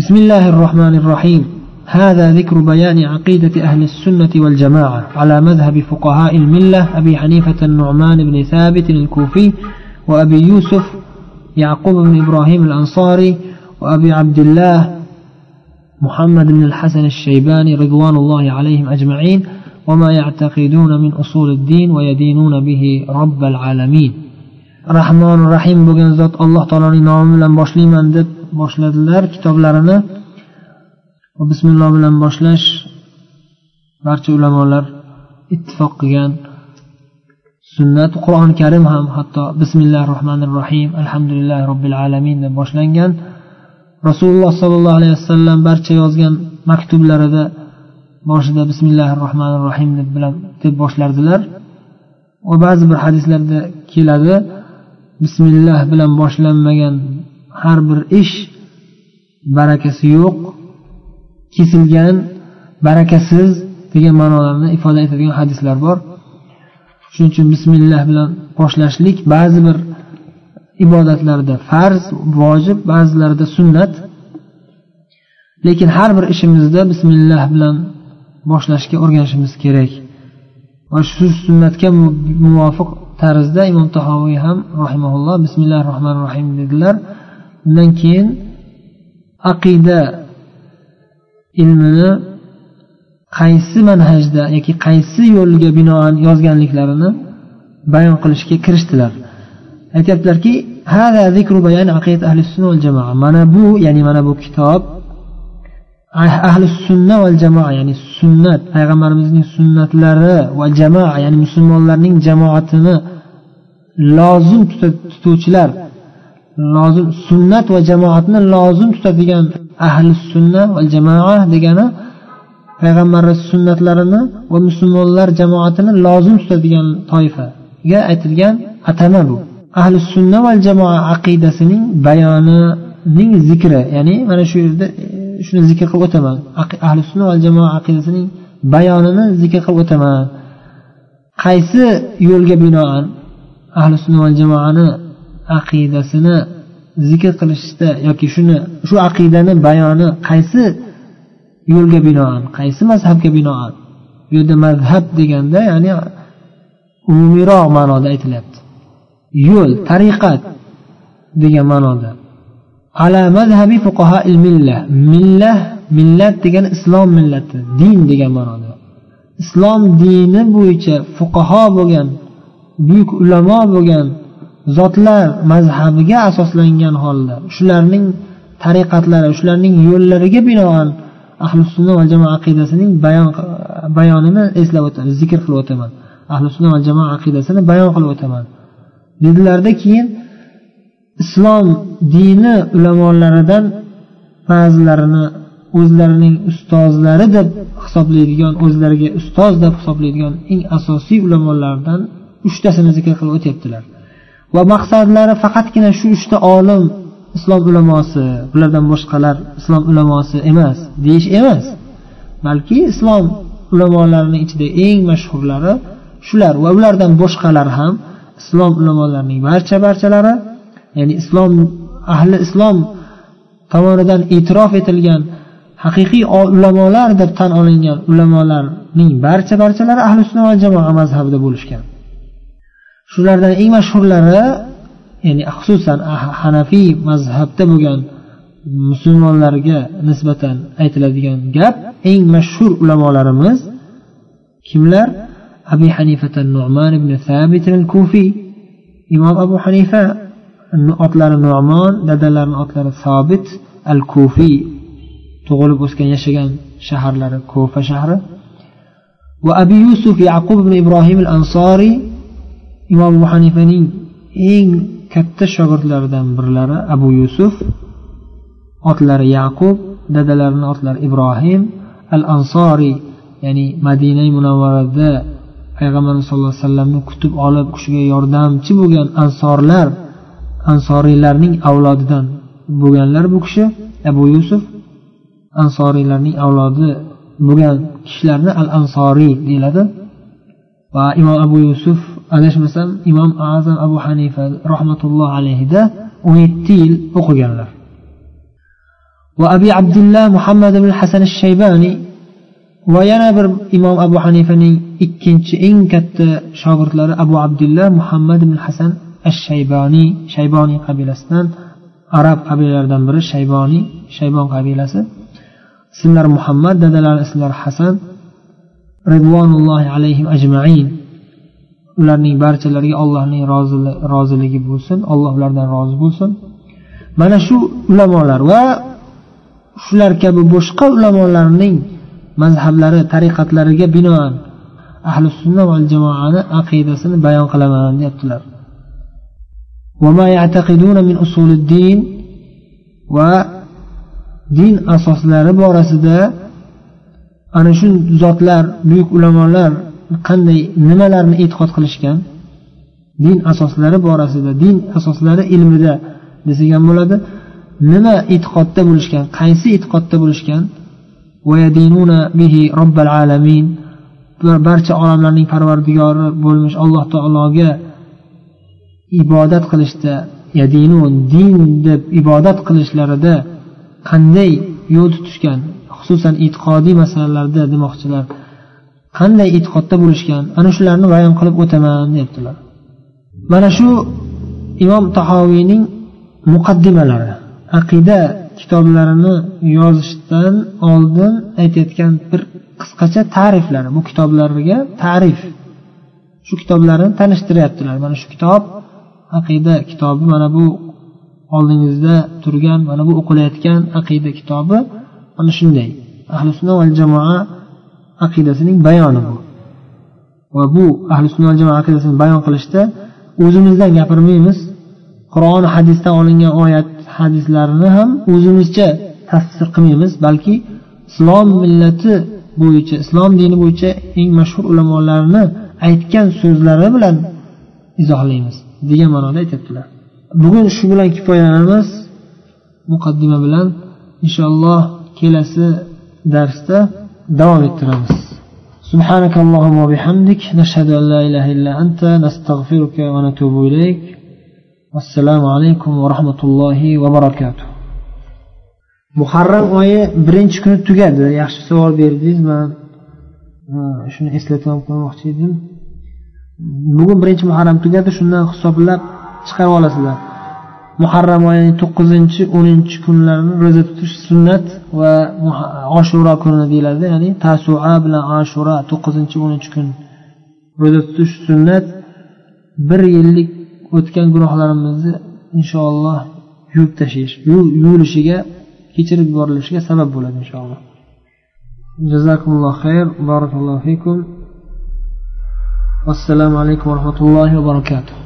بسم الله الرحمن الرحيم. هذا ذكر بيان عقيدة أهل السنة والجماعة على مذهب فقهاء الملة أبي حنيفة النعمان بن ثابت الكوفي وأبي يوسف يعقوب بن إبراهيم الأنصاري وأبي عبد الله محمد بن الحسن الشيباني رضوان الله عليهم أجمعين وما يعتقدون من أصول الدين ويدينون به رب العالمين. rahmon rahim bo'lgan zot alloh taoloning nomi bilan boshlayman deb boshladilar kitoblarini bismilloh bilan boshlash barcha ulamolar ittifoq qilgan sunnat qur'oni karim ham hatto bismillahi rohmanir rohim alhamdulillahi robbil alamin deb boshlangan. Rasululloh sollallohu alayhi vasallam barcha yozgan maktublarida boshida bismillahi rohmanir rohim deb bilan deb boshlardilar. Va ba'zi bir hadislarda keladi bismillah bilan boshlanmagan har bir ish barakasi yo'q kesilgan barakasiz degan ma'nolarni ifoda etadigan hadislar bor. Shuning uchun bismillah bilan boshlashlik ba'zi bir ibodatlarda farz vojib ba'zilarida sunnat. Lekin har bir ishimizda bismillah bilan boshlashga o'rganishimiz kerak. Va shu sunnatga muvofiq tarzda imom tahoviy ham rahimaulloh bismillahi rohmanir rohim dedilar. Undan keyin aqida ilmini qaysi manhajda yoki qaysi yo'lga binoan yozganliklarini bayon qilishga kirishdilar. Aytyaptilarki mana bu ya'ni mana bu kitob ahli sunna val jamoa ya'ni sunnat payg'ambarimizning sunnatlari va jamoa ya'ni musulmonlarning jamoatini lozim tutuvchilar lozim sunnat va jamoatni lozim tutadigan ahli sunna va jamoa degani payg'ambarni sunnatlarini va musulmonlar jamoatini lozim tutadigan toifaga aytilgan atama bu ahli sunna va jamoa aqidasining bayonining zikri ya'ni mana shu yerda e, shuni zikr qilib o'taman. Ahli sunna va jamoa aqidasining bayonini zikr qilib o'taman. Qaysi yo'lga binoan ahli sunna va jamoani aqidasini zikr qilishda yoki shuni shu aqidani bayoni qaysi yo'lga binoan qaysi mazhabga binoan? Bu yerda mazhab deganda ya'ni umumiyroq ma'noda aytilyapti. Yo'l tariqat degan ma'noda. Ala mazhabi fuqaha milla millah millat degani islom millati din degan ma'noda. Islom dini bo'yicha fuqaho bo'lgan buyuk ulamo bo'lgan zotlar mazhabiga asoslangan holda shularning tariqatlari shularning yo'llariga binoan ahli sunna va jamoa aqidasining bayon bayonini eslab o'taman zikr qilib o'taman. Ahli sunna va jamoa aqidasini bayon qilib o'taman. Dedilarda keyin islom dini ulamolaridan ba'zilarini o'zlarining ustozlari deb hisoblaydigan o'zlariga ustoz deb hisoblaydigan eng asosiy ulamolardan uchtasini zikr qilib o'tyaptilar. Va maqsadlari faqatgina shu uchta olim islom ulamosi bulardan boshqalar islom ulamosi emas deyish emas. Balki islom ulamolarini ichida eng mashhurlari shular va ulardan boshqalar ham islom ulamolarining barcha barchalari ya'ni islom ahli islom tomonidan e'tirof etilgan haqiqiy ulamolar deb tan olingan ulamolarning barcha barchalari ahli sunna va jamoa mazhabida bo'lishgan. Shulardan eng mashhurlari ya'ni xususan ah-, hanafiy mazhabda bo'lgan musulmonlarga nisbatan aytiladigan gap eng mashhur ulamolarimiz kimlar? Abi hanifata nu'man ibn sabit al kufiy imom abu hanifa otlari nu'mon dadalarini otlari sobit al kufiy tug'ilib o'sgan yashagan shaharlari kufa shahri. Va abi yusuf yaqub ibn ibrohim al ansoriy imom abu hanifaning eng katta shogirdlaridan birlari abu yusuf otlari yaqub dadalarini otlari ibrohim al ansoriy ya'ni madina munavvarada payg'ambarimiz sallallohu alayhi vasallamni kutib olib u kishiga yordamchi bo'lgan ansorlar ansoriylarning avlodidan bo'lganlar bu kishi abu yusuf ansoriylarning avlodi bo'lgan kishilarni al ansoriy deyiladi. Va imom abu yusuf adashmasam imom azam abu hanifa rahmatulloh alayhida o'n yetti yil o'qiganlar وأبي عبد الله محمد بن الحسن الشيباني وينا بر إمام أبو حنيفة ikkinchi eng katta shogirdlari abu abdullah muhammad ibn hasan ash shayboniy shayboniy qabilasidan arab qabilalaridan biri shayboniy shaybon qabilasi ismlari muhammad dadalari ismlari hasan ridvonullohi alayhim ajmain Ularning barchalariga allohning roziligi bo'lsin alloh ulardan rozi bo'lsin. Mana shu ulamolar va shular kabi boshqa ulamolarning mazhablari tariqatlariga binoan ahli sunna va jamoani aqidasini bayon qilaman deyaptilar. Va din asoslari borasida ana shu zotlar buyuk ulamolar qanday nimalarni e'tiqod qilishgan din asoslari borasida din asoslari ilmida desak ham bo'ladi nima e'tiqodda bo'lishgan qaysi e'tiqodda bo'lishgan? Barcha olamlarning parvardigori bo'lmish alloh taologa ibodat qilishda yadinun din deb ibodat qilishlarida qanday yo'l tutishgan xususan e'tiqodiy masalalarda demoqchilar. Qanday e'tiqodda bo'lishgan? Ana shularni bayon qilib o'taman deyaptilar mana shu imom tahoviyning muqaddimalari aqida kitoblarini yozishdan oldin aytayotgan bir qisqacha ta'riflari. Bu kitoblarga ta'rif. Shu kitoblarni tanishtiryaptilar. Mana shu kitob aqida kitobi mana bu oldingizda turgan mana bu o'qilayotgan aqida kitobi mana shunday. Ahli sunna va jamoa aqidasining bayoni bu. Va bu ahli sunna jamoa aqidasini bayon qilishda o'zimizdan gapirmaymiz. Qur'on hadisdan olingan oyat hadislarni ham o'zimizcha tafsir qilmaymiz balki islom millati bo'yicha islom dini bo'yicha eng mashhur ulamolarni aytgan so'zlari bilan izohlaymiz degan ma'noda aytyaptilar. Bugun shu bilan kifoyalanamiz. Muqaddima bilan inshaalloh kelasi darsda davom ettiramiz سبحانك اللهم وبحمدك نشهد أن لا إله إلا أنت نستغفرك ونتوب إليك والسلام عليكم ورحمة الله وبركاته muharram oyi birinchi kuni tugadi yaxshi savol berdingiz man shuni eslatib qo'ymoqchi edim bugun birinchi muharram tugadi shundan hisoblab chiqarib olasizlar Muharram oyining to'qqizinchi o'ninchi kunlarini ro'za tutish sunnat va oshuro kuni deyiladi. Ya'ni tasua bilan ashura to'qqizinchi o'ninchi kun ro'za tutish sunnat. Bir yillik o'tgan gunohlarimizni inshaalloh yuvib tashlash yuvilishiga kechirib yuborilishiga sabab bo'ladi inshaalloh. Jazakumulloh xayr barakallohu fikum. Assalomu alaykum va rahmatullohi va barakatuh.